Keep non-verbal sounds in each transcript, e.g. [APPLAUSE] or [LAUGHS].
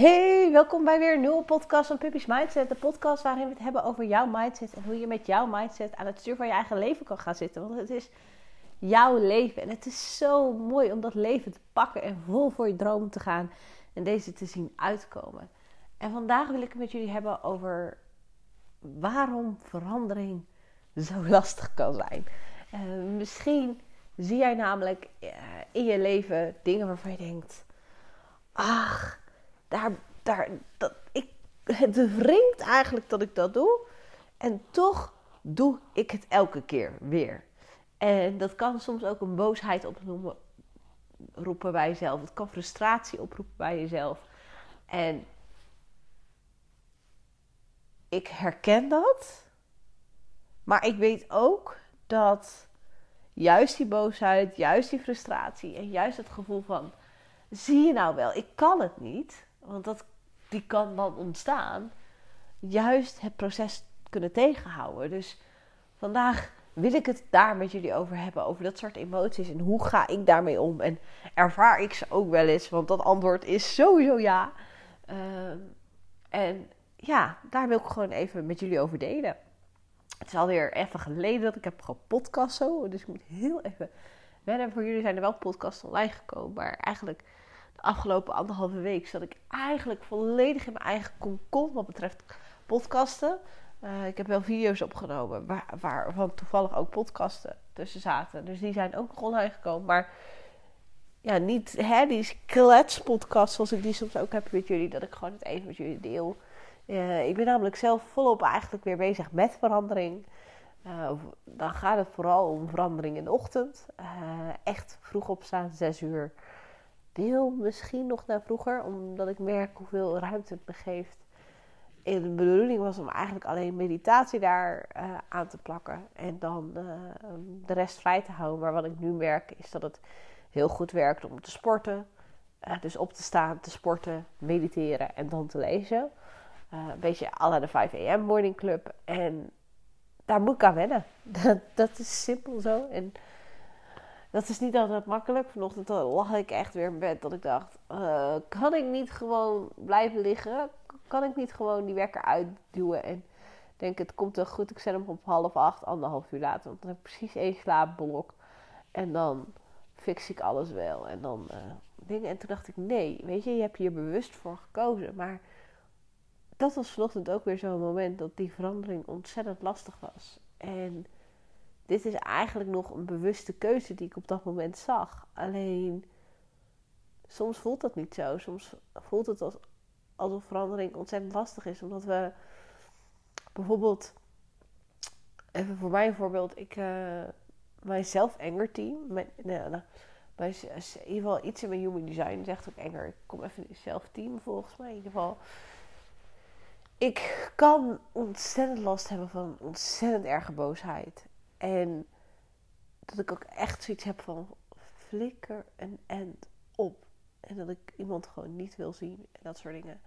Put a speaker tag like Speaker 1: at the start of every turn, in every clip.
Speaker 1: Hey, welkom bij weer een nieuwe podcast van Puppy's Mindset. De podcast waarin we het hebben over jouw mindset en hoe je met jouw mindset aan het stuur van je eigen leven kan gaan zitten. Want het is jouw leven en het is zo mooi om dat leven te pakken en vol voor je droom te gaan en deze te zien uitkomen. En vandaag wil ik het met jullie hebben over waarom verandering zo [LAUGHS] lastig kan zijn. Uh, misschien zie jij namelijk uh, in je leven dingen waarvan je denkt: ach daar, daar, dat, ik, het wringt eigenlijk dat ik dat doe. En toch doe ik het elke keer weer. En dat kan soms ook een boosheid oproepen roepen bij jezelf. Het kan frustratie oproepen bij jezelf. En ik herken dat. Maar ik weet ook dat juist die boosheid, juist die frustratie en juist het gevoel van: zie je nou wel, ik kan het niet want dat, die kan dan ontstaan, juist het proces kunnen tegenhouden. Dus vandaag wil ik het daar met jullie over hebben, over dat soort emoties en hoe ga ik daarmee om? En ervaar ik ze ook wel eens? Want dat antwoord is sowieso ja. Ehm, en ja, daar wil ik gewoon even met jullie over delen. Het is alweer even geleden dat ik heb gepodcast zo, dus ik moet heel even wennen. Voor jullie zijn er wel podcasts online gekomen, maar eigenlijk afgelopen anderhalve week zat ik eigenlijk volledig in mijn eigen concon wat betreft podcasten. Uh, ik heb wel video's opgenomen waar, waarvan toevallig ook podcasten tussen zaten. Dus die zijn ook nog online gekomen. Maar ja, niet hè, die kletspodcast zoals ik die soms ook heb met jullie. Dat ik gewoon het even met jullie deel. Uh, ik ben namelijk zelf volop eigenlijk weer bezig met verandering. Uh, dan gaat het vooral om verandering in de ochtend. echt vroeg opstaan, 6 uur wil misschien nog naar vroeger, omdat ik merk hoeveel ruimte het me geeft. En de bedoeling was om eigenlijk alleen meditatie daar uh, aan te plakken en dan uh, de rest vrij te houden. Maar wat ik nu merk is dat het heel goed werkt om te sporten. Uh, dus op te staan, te sporten, mediteren en dan te lezen. een beetje la de 5 am morning club. En daar moet ik aan wennen. [LAUGHS] Dat, dat is simpel zo. En dat is niet altijd makkelijk. Vanochtend lag ik echt weer in bed dat ik dacht: uh, kan ik niet gewoon blijven liggen? Kan ik niet gewoon die wekker uitduwen? En denk: het komt wel goed. Ik zet hem op half acht, anderhalf uur later. Want dan heb ik precies één slaapblok. En dan fix ik alles wel. En dan uh, dingen. En toen dacht ik: nee, weet je, je hebt hier bewust voor gekozen. Maar dat was vanochtend ook weer zo'n moment dat die verandering ontzettend lastig was. En dit is eigenlijk nog een bewuste keuze die ik op dat moment zag. Alleen soms voelt dat niet zo. Soms voelt het als, alsof verandering ontzettend lastig is. Omdat we bijvoorbeeld, even voor mij een voorbeeld, ik, uh, mijn self-anger team, mijn, nou, nou, in ieder geval iets in mijn human design zegt ook enger. Ik kom even in zelfteam volgens mij in ieder geval. Ik kan ontzettend last hebben van ontzettend erge boosheid. En dat ik ook echt zoiets heb van flikker een end op. En dat ik iemand gewoon niet wil zien en dat soort dingen.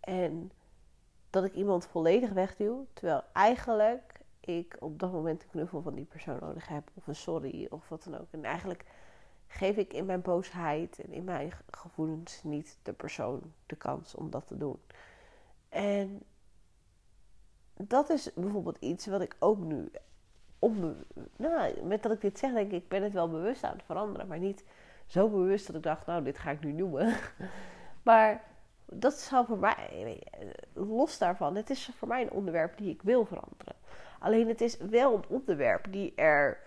Speaker 1: En dat ik iemand volledig wegduw. Terwijl eigenlijk ik op dat moment een knuffel van die persoon nodig heb. Of een sorry of wat dan ook. En eigenlijk geef ik in mijn boosheid en in mijn gevoelens niet de persoon de kans om dat te doen. En dat is bijvoorbeeld iets wat ik ook nu nou, met dat ik dit zeg, denk ik, ik ben het wel bewust aan het veranderen. Maar niet zo bewust dat ik dacht, nou, dit ga ik nu noemen. [LAUGHS] maar dat is voor mij, los daarvan, het is voor mij een onderwerp die ik wil veranderen. Alleen het is wel een onderwerp die er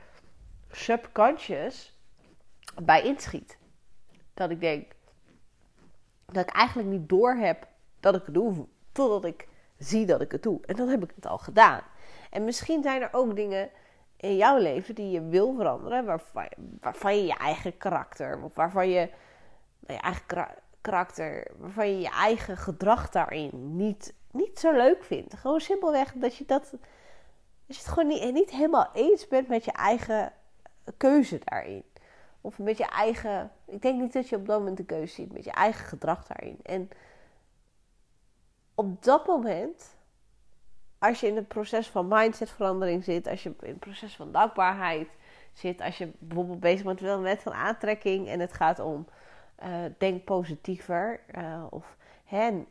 Speaker 1: subconscious bij inschiet. Dat ik denk, dat ik eigenlijk niet door heb dat ik het doe, totdat ik zie dat ik het doe. En dan heb ik het al gedaan. En misschien zijn er ook dingen in jouw leven die je wil veranderen, waarvan, je je eigen karakter, of waarvan je nou, je eigen karakter, waarvan je je eigen gedrag daarin niet, niet zo leuk vindt. Gewoon simpelweg dat je dat, dat je het gewoon niet, niet helemaal eens bent met je eigen keuze daarin. Of met je eigen. Ik denk niet dat je op dat moment de keuze ziet met je eigen gedrag daarin. En op dat moment als je in het proces van mindsetverandering zit, als je in het proces van dankbaarheid zit, als je bijvoorbeeld bezig bent met een wet van aantrekking en het gaat om denk positiever. of, hè,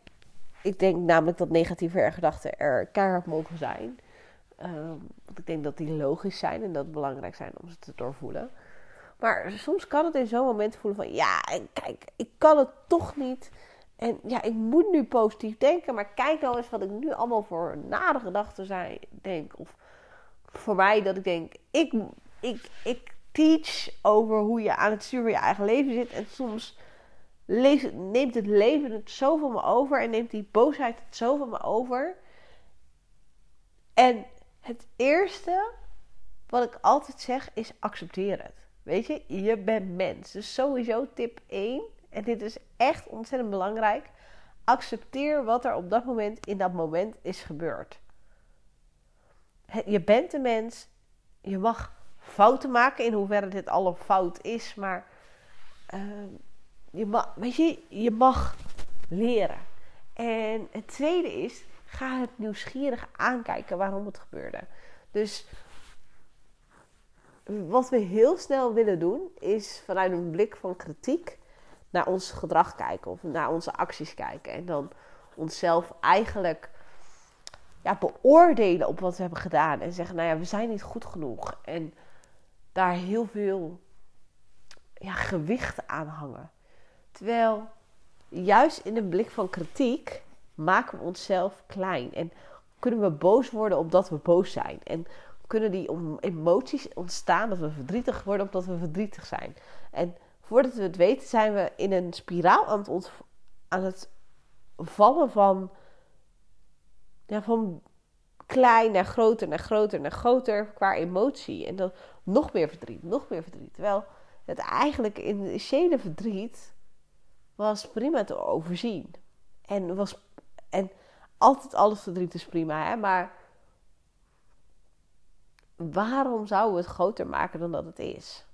Speaker 1: ik denk namelijk dat negatieve gedachten er keihard mogen zijn. Um, want ik denk dat die logisch zijn en dat belangrijk zijn om ze te doorvoelen. Maar soms kan het in zo'n moment voelen van ja, kijk, ik kan het toch niet. En ja, ik moet nu positief denken, maar kijk nou eens wat ik nu allemaal voor nare gedachten denk. Of voor mij dat ik denk, ik, ik, ik teach over hoe je aan het sturen je eigen leven zit. En soms neemt het leven het zo van me over en neemt die boosheid het zo van me over. En het eerste wat ik altijd zeg is accepteer het. Weet je, je bent mens. Dus sowieso tip 1. En dit is echt ontzettend belangrijk. Accepteer wat er op dat moment in dat moment is gebeurd. Je bent een mens. Je mag fouten maken, in hoeverre dit al een fout is. Maar uh, je, mag, weet je, je mag leren. En het tweede is, ga het nieuwsgierig aankijken waarom het gebeurde. Dus wat we heel snel willen doen, is vanuit een blik van kritiek naar ons gedrag kijken of naar onze acties kijken. En dan onszelf eigenlijk ja, beoordelen op wat we hebben gedaan. En zeggen, nou ja, we zijn niet goed genoeg. En daar heel veel ja, gewicht aan hangen. Terwijl juist in een blik van kritiek maken we onszelf klein. En kunnen we boos worden omdat we boos zijn. En kunnen die emoties ontstaan dat we verdrietig worden omdat we verdrietig zijn. En voordat we het weten zijn we in een spiraal aan het, aan het vallen van, van klein naar groter, naar groter, naar groter qua emotie. En dan nog meer verdriet, nog meer verdriet. Terwijl het eigenlijk initiële verdriet was prima te overzien. En, was, en altijd alles verdriet is prima, hè? maar waarom zouden we het groter maken dan dat het is?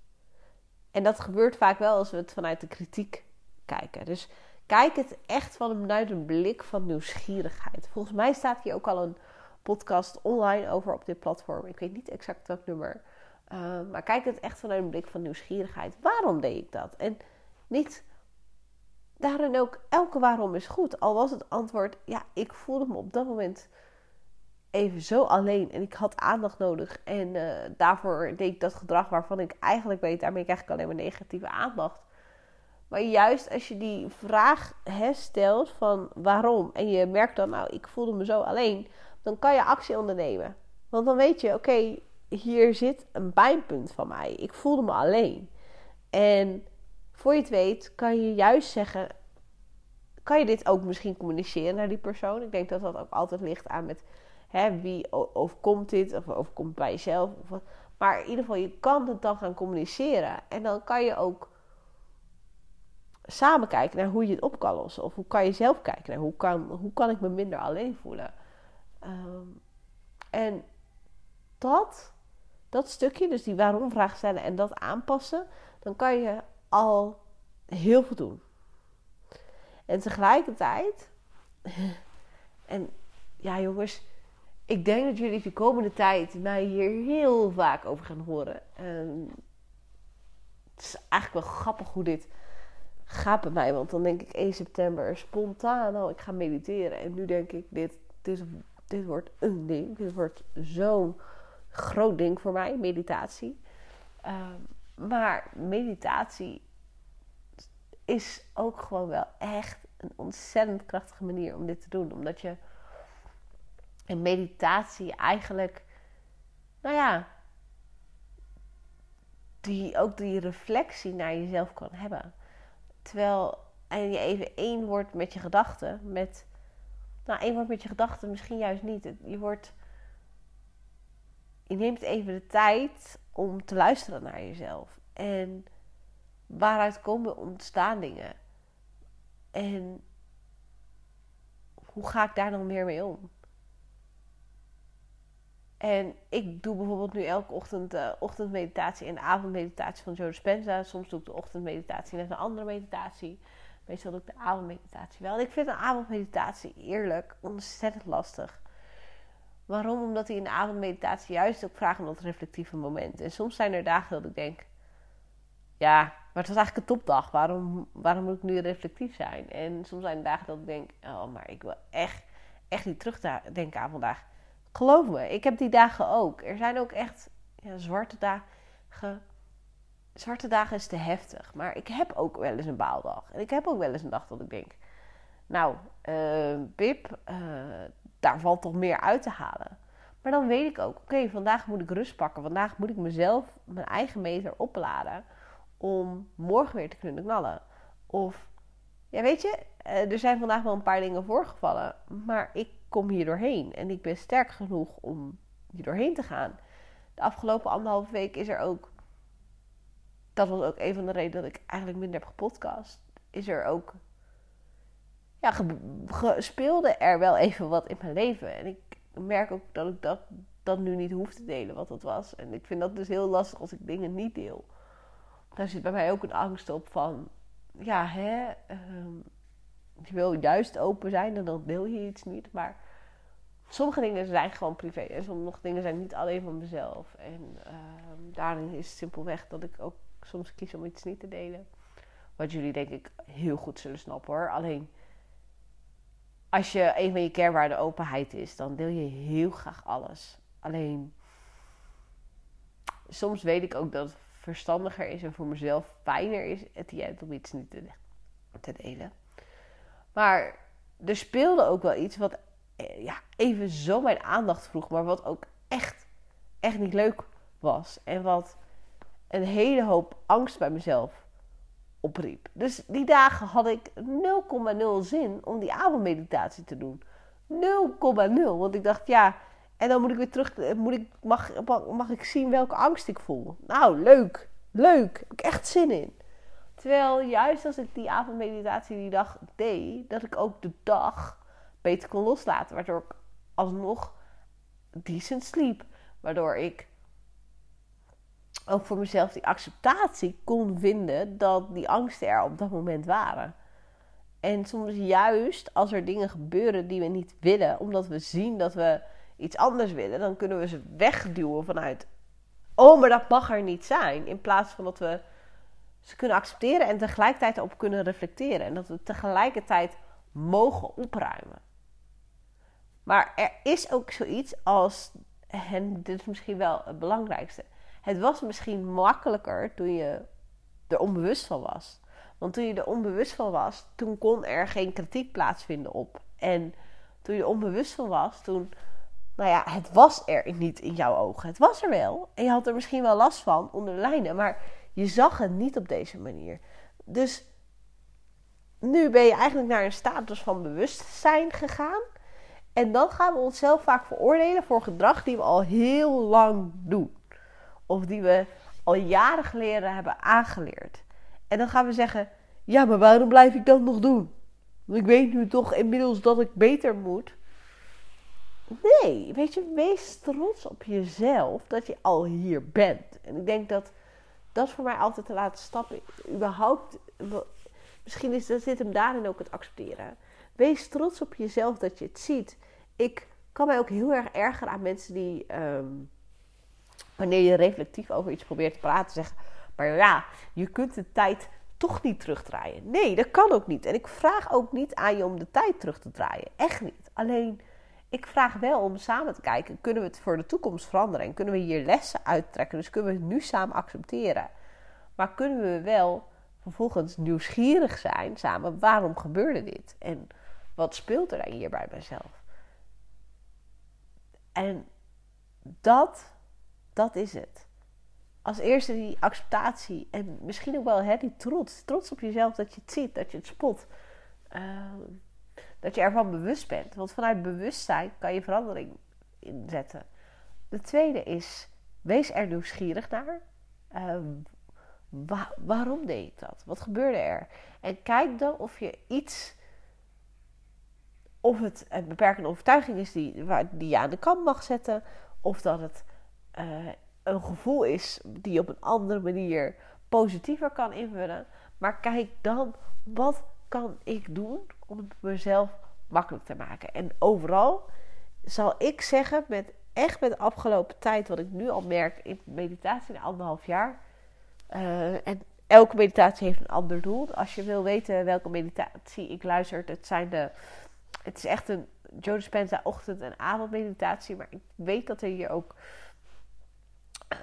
Speaker 1: En dat gebeurt vaak wel als we het vanuit de kritiek kijken. Dus kijk het echt vanuit een blik van nieuwsgierigheid. Volgens mij staat hier ook al een podcast online over op dit platform. Ik weet niet exact welk nummer. Uh, maar kijk het echt vanuit een blik van nieuwsgierigheid. Waarom deed ik dat? En niet daarin ook elke waarom is goed. Al was het antwoord, ja, ik voelde me op dat moment even zo alleen en ik had aandacht nodig. En uh, daarvoor deed ik dat gedrag waarvan ik eigenlijk weet, daarmee krijg ik alleen maar negatieve aandacht. Maar juist als je die vraag stelt van waarom en je merkt dan, nou, ik voelde me zo alleen, dan kan je actie ondernemen. Want dan weet je, oké, hier zit een pijnpunt van mij. Ik voelde me alleen. En voor je het weet, kan je juist zeggen: kan je dit ook misschien communiceren naar die persoon? Ik denk dat dat ook altijd ligt aan met hè, wie overkomt dit of overkomt bij jezelf. Maar in ieder geval, je kan het dan gaan communiceren. En dan kan je ook samen kijken naar hoe je het op kan lossen. Of hoe kan je zelf kijken naar hoe kan, hoe kan ik me minder alleen voelen. Ehm, en dat, dat stukje, dus die waarom vraag stellen en dat aanpassen, dan kan je al heel veel doen. En tegelijkertijd, [LAUGHS] en ja jongens, ik denk dat jullie de komende tijd mij hier heel vaak over gaan horen. Um, het is eigenlijk wel grappig hoe dit gaat bij mij. Want dan denk ik 1 september spontaan, oh ik ga mediteren. En nu denk ik, dit, dit, dit wordt een ding. Dit wordt zo'n groot ding voor mij, meditatie. Um, maar meditatie is ook gewoon wel echt een ontzettend krachtige manier om dit te doen. Omdat je in meditatie eigenlijk, nou ja, die, ook die reflectie naar jezelf kan hebben. Terwijl en je even één wordt met je gedachten, met, nou één wordt met je gedachten misschien juist niet. Je wordt, je neemt even de tijd om te luisteren naar jezelf. En waaruit komen ontstaan dingen? En hoe ga ik daar dan meer mee om? En ik doe bijvoorbeeld nu elke ochtend uh, ochtendmeditatie en avondmeditatie van Joe Dispenza. Soms doe ik de ochtendmeditatie net een andere meditatie. Meestal doe ik de avondmeditatie wel. Ik vind een avondmeditatie eerlijk ontzettend lastig. Waarom? Omdat hij in de avondmeditatie juist ook vraagt om dat reflectieve moment. En soms zijn er dagen dat ik denk... ja, maar het was eigenlijk een topdag. Waarom, waarom moet ik nu reflectief zijn? En soms zijn er dagen dat ik denk, oh, maar ik wil echt, echt niet terugdenken aan vandaag. Geloof me, ik heb die dagen ook. Er zijn ook echt ja, zwarte dagen. Zwarte dagen is te heftig. Maar ik heb ook wel eens een baaldag. En ik heb ook wel eens een dag dat ik denk, nou, uh, Pip, uh, daar valt toch meer uit te halen. Maar dan weet ik ook, oké, vandaag moet ik rust pakken. Vandaag moet ik mezelf, mijn eigen meter opladen om morgen weer te kunnen knallen. Of, ja, weet je, eh, er zijn vandaag wel een paar dingen voorgevallen, maar ik kom hier doorheen en ik ben sterk genoeg om hier doorheen te gaan. De afgelopen anderhalve week is er ook, dat was ook een van de redenen dat ik eigenlijk minder heb gepodcast, is er ook, ja, speelde er wel even wat in mijn leven. En ik merk ook dat ik dat, dat nu niet hoef te delen, wat dat was. En ik vind dat dus heel lastig als ik dingen niet deel daar zit bij mij ook een angst op van, ja, hè, uh, je wil juist open zijn dan deel je iets niet. Maar sommige dingen zijn gewoon privé en sommige dingen zijn niet alleen van mezelf. En uh, daarin is het simpelweg dat ik ook soms kies om iets niet te delen. Wat jullie denk ik heel goed zullen snappen hoor. Alleen als je een van je kernwaarden openheid is, dan deel je heel graag alles. Alleen soms weet ik ook dat verstandiger is en voor mezelf fijner is het om iets niet te delen. Maar er speelde ook wel iets wat eh, ja, even zo mijn aandacht vroeg, maar wat ook echt, echt niet leuk was. En wat een hele hoop angst bij mezelf opriep. Dus die dagen had ik 0,0 zin om die avondmeditatie te doen. 0,0. Want ik dacht, ja, en dan moet ik weer terug, moet ik, mag, mag ik zien welke angst ik voel. Nou, leuk. Leuk. Heb ik echt zin in. Terwijl juist als ik die avondmeditatie die dag deed, dat ik ook de dag beter kon loslaten. Waardoor ik alsnog decent sliep. Waardoor ik ook voor mezelf die acceptatie kon vinden dat die angsten er op dat moment waren. En soms juist als er dingen gebeuren die we niet willen, omdat we zien dat we iets anders willen, dan kunnen we ze wegduwen vanuit, oh, maar dat mag er niet zijn. In plaats van dat we ze kunnen accepteren en tegelijkertijd op kunnen reflecteren. En dat we tegelijkertijd mogen opruimen. Maar er is ook zoiets als, en dit is misschien wel het belangrijkste. Het was misschien makkelijker toen je er onbewust van was. Want toen je er onbewust van was, toen kon er geen kritiek plaatsvinden op. En toen je er onbewust van was, toen nou ja, het was er niet in jouw ogen. Het was er wel. En je had er misschien wel last van onder de lijnen. Maar je zag het niet op deze manier. Dus nu ben je eigenlijk naar een status van bewustzijn gegaan. En dan gaan we onszelf vaak veroordelen voor gedrag die we al heel lang doen. Of die we al jaren geleden hebben aangeleerd. En dan gaan we zeggen: Ja, maar waarom blijf ik dat nog doen? Want ik weet nu toch inmiddels dat ik beter moet. Nee, weet je, wees trots op jezelf dat je al hier bent. En ik denk dat dat voor mij altijd te laten stappen. Überhaupt, misschien is, dat zit hem daarin ook het accepteren. Wees trots op jezelf dat je het ziet. Ik kan mij ook heel erg ergeren aan mensen die, ehm, wanneer je reflectief over iets probeert te praten, zeggen: Maar ja, je kunt de tijd toch niet terugdraaien. Nee, dat kan ook niet. En ik vraag ook niet aan je om de tijd terug te draaien. Echt niet. Alleen ik vraag wel om samen te kijken, kunnen we het voor de toekomst veranderen? En kunnen we hier lessen uittrekken? Dus kunnen we het nu samen accepteren? Maar kunnen we wel vervolgens nieuwsgierig zijn samen, waarom gebeurde dit? En wat speelt er hier bij mezelf? En dat, dat is het. Als eerste die acceptatie en misschien ook wel hè, die trots. Trots op jezelf dat je het ziet, dat je het spot. Uh, dat je ervan bewust bent. Want vanuit bewustzijn kan je verandering inzetten. De tweede is, wees er nieuwsgierig naar. Uh, waarom deed ik dat? Wat gebeurde er? En kijk dan of je iets, of het een beperkende overtuiging is die, die je aan de kant mag zetten, of dat het uh, een gevoel is die je op een andere manier positiever kan invullen. Maar kijk dan, wat kan ik doen om het mezelf makkelijk te maken. En overal zal ik zeggen, met, echt met de afgelopen tijd, wat ik nu al merk in meditatie in anderhalf jaar. Uh, en elke meditatie heeft een ander doel. Als je wil weten welke meditatie ik luister, het zijn de. Het is echt een Joe Dispenza ochtend- en avondmeditatie. Maar ik weet dat er hier ook.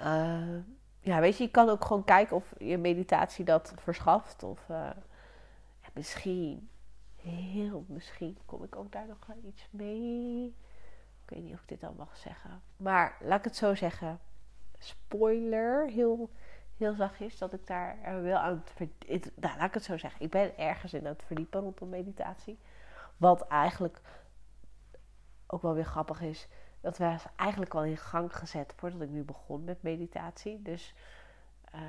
Speaker 1: Uh, ja, weet je, je kan ook gewoon kijken of je meditatie dat verschaft. Of uh, misschien, heel misschien, kom ik ook daar nog iets mee. Ik weet niet of ik dit al mag zeggen. Maar laat ik het zo zeggen. Spoiler, heel, heel zachtjes, dat ik daar wel aan het Nou, laat ik het zo zeggen. Ik ben ergens in aan het verdiepen rondom meditatie. Wat eigenlijk ook wel weer grappig is. Dat was eigenlijk al in gang gezet voordat ik nu begon met meditatie. Dus uh,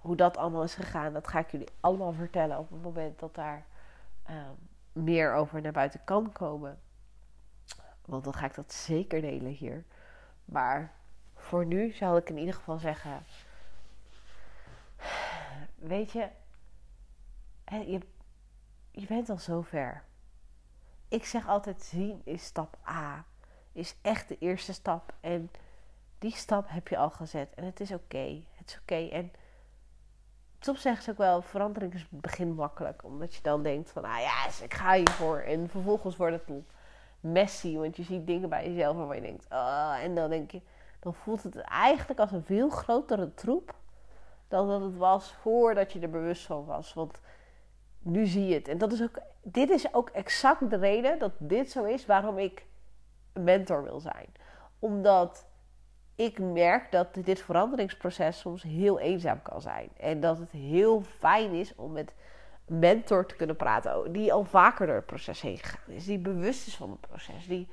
Speaker 1: hoe dat allemaal is gegaan, dat ga ik jullie allemaal vertellen op het moment dat daar uh, meer over naar buiten kan komen. Want dan ga ik dat zeker delen hier. Maar voor nu zal ik in ieder geval zeggen: Weet je, je, je bent al zover. Ik zeg altijd: zien is stap A. Is echt de eerste stap. En die stap heb je al gezet. En het is oké. Het is oké. En soms zeggen ze ook wel: verandering is begin makkelijk. Omdat je dan denkt: van, ah ja, ik ga hiervoor. En vervolgens wordt het messy. Want je ziet dingen bij jezelf waarvan je denkt: oh, en dan denk je, dan voelt het eigenlijk als een veel grotere troep dan dat het was voordat je er bewust van was. Want nu zie je het. En dat is ook, dit is ook exact de reden dat dit zo is waarom ik een mentor wil zijn. Omdat ik merk dat dit veranderingsproces soms heel eenzaam kan zijn. En dat het heel fijn is om met een mentor te kunnen praten. Die al vaker door het proces heen gegaan is. Die bewust is van het proces. Die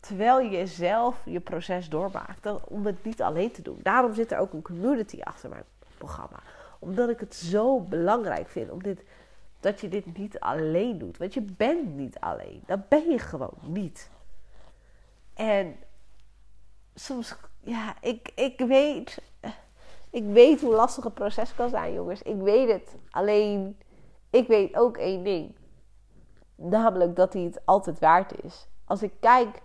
Speaker 1: terwijl je zelf je proces doormaakt. om het niet alleen te doen. Daarom zit er ook een community achter mijn programma. Omdat ik het zo belangrijk vind om dit, dat je dit niet alleen doet. Want je bent niet alleen. Dat ben je gewoon niet. En soms, ja, ik, ik weet. Ik weet hoe lastig het proces kan zijn, jongens. Ik weet het. Alleen, ik weet ook één ding. Namelijk dat hij het altijd waard is. Als ik kijk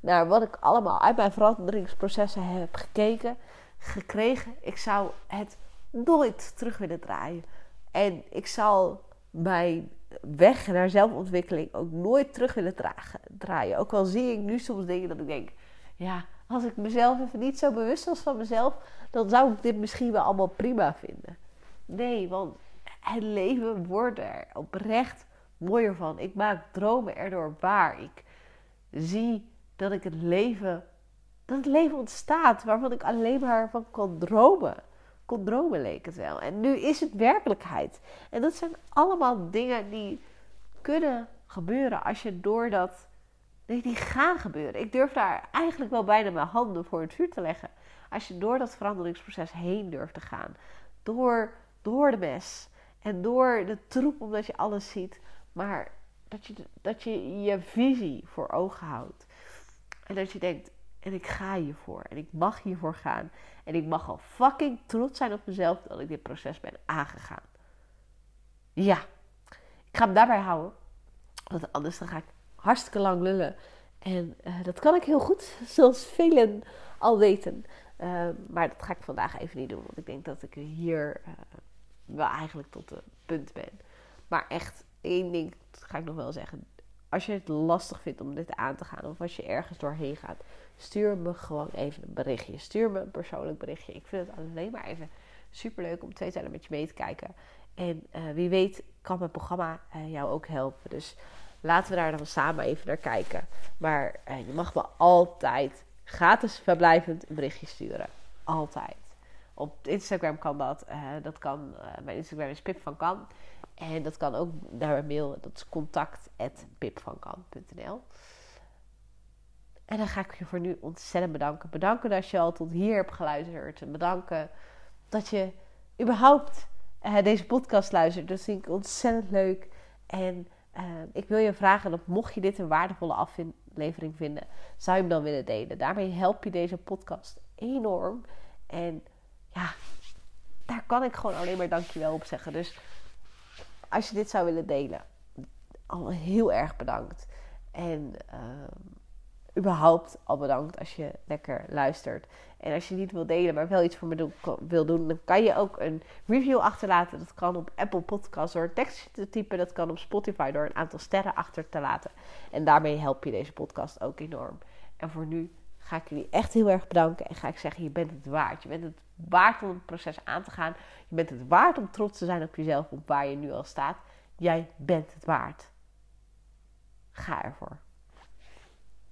Speaker 1: naar wat ik allemaal uit mijn veranderingsprocessen heb gekeken, gekregen, ik zou het nooit terug willen draaien. En ik zal mijn weg naar zelfontwikkeling ook nooit terug willen draaien. Ook al zie ik nu soms dingen dat ik denk, ja, als ik mezelf even niet zo bewust was van mezelf, dan zou ik dit misschien wel allemaal prima vinden. Nee, want het leven wordt er oprecht mooier van. Ik maak dromen erdoor waar. Ik zie dat ik het leven, dat het leven ontstaat waarvan ik alleen maar van kon dromen. Kon dromen leek het wel. En nu is het werkelijkheid. En dat zijn allemaal dingen die kunnen gebeuren als je door dat. Nee, die gaan gebeuren. Ik durf daar eigenlijk wel bijna mijn handen voor het vuur te leggen. Als je door dat veranderingsproces heen durft te gaan. Door, door de mes. En door de troep, omdat je alles ziet. Maar dat je, dat je je visie voor ogen houdt. En dat je denkt, en ik ga hiervoor. En ik mag hiervoor gaan. En ik mag al fucking trots zijn op mezelf dat ik dit proces ben aangegaan. Ja, ik ga hem daarbij houden. Want anders dan ga ik hartstikke lang lullen. En uh, dat kan ik heel goed, [LAUGHS] zoals velen al weten. Uh, maar dat ga ik vandaag even niet doen. Want ik denk dat ik hier uh, wel eigenlijk tot het punt ben. Maar echt, één ding ga ik nog wel zeggen als je het lastig vindt om dit aan te gaan of als je ergens doorheen gaat, stuur me gewoon even een berichtje. Stuur me een persoonlijk berichtje. Ik vind het alleen maar even super leuk om twee tijden met je mee te kijken. En uh, wie weet kan mijn programma jou ook helpen. Dus laten we daar dan samen even naar kijken. Maar uh, je mag me altijd gratis verblijvend een berichtje sturen. Altijd. Op Instagram kan dat. dat kan. mijn Instagram is Pip van Kan. En dat kan ook naar een mail. Dat is contact.pipvankan.nl En dan ga ik je voor nu ontzettend bedanken. Bedanken dat je al tot hier hebt geluisterd. En bedanken dat je überhaupt uh, deze podcast luistert. Dat vind ik ontzettend leuk. En uh, ik wil je vragen dat mocht je dit een waardevolle aflevering vinden, zou je hem dan willen delen. Daarmee help je deze podcast enorm. En ja, daar kan ik gewoon alleen maar dankjewel op zeggen. Dus als je dit zou willen delen, al heel erg bedankt. En uh, überhaupt al bedankt als je lekker luistert. En als je niet wil delen, maar wel iets voor me wil doen, dan kan je ook een review achterlaten. Dat kan op Apple Podcasts door een tekstje te typen. Dat kan op Spotify door een aantal sterren achter te laten. En daarmee help je deze podcast ook enorm. En voor nu ga ik jullie echt heel erg bedanken. En ga ik zeggen, je bent het waard. Je bent het waard om het proces aan te gaan. Je bent het waard om trots te zijn op jezelf, op waar je nu al staat. Jij bent het waard. Ga ervoor.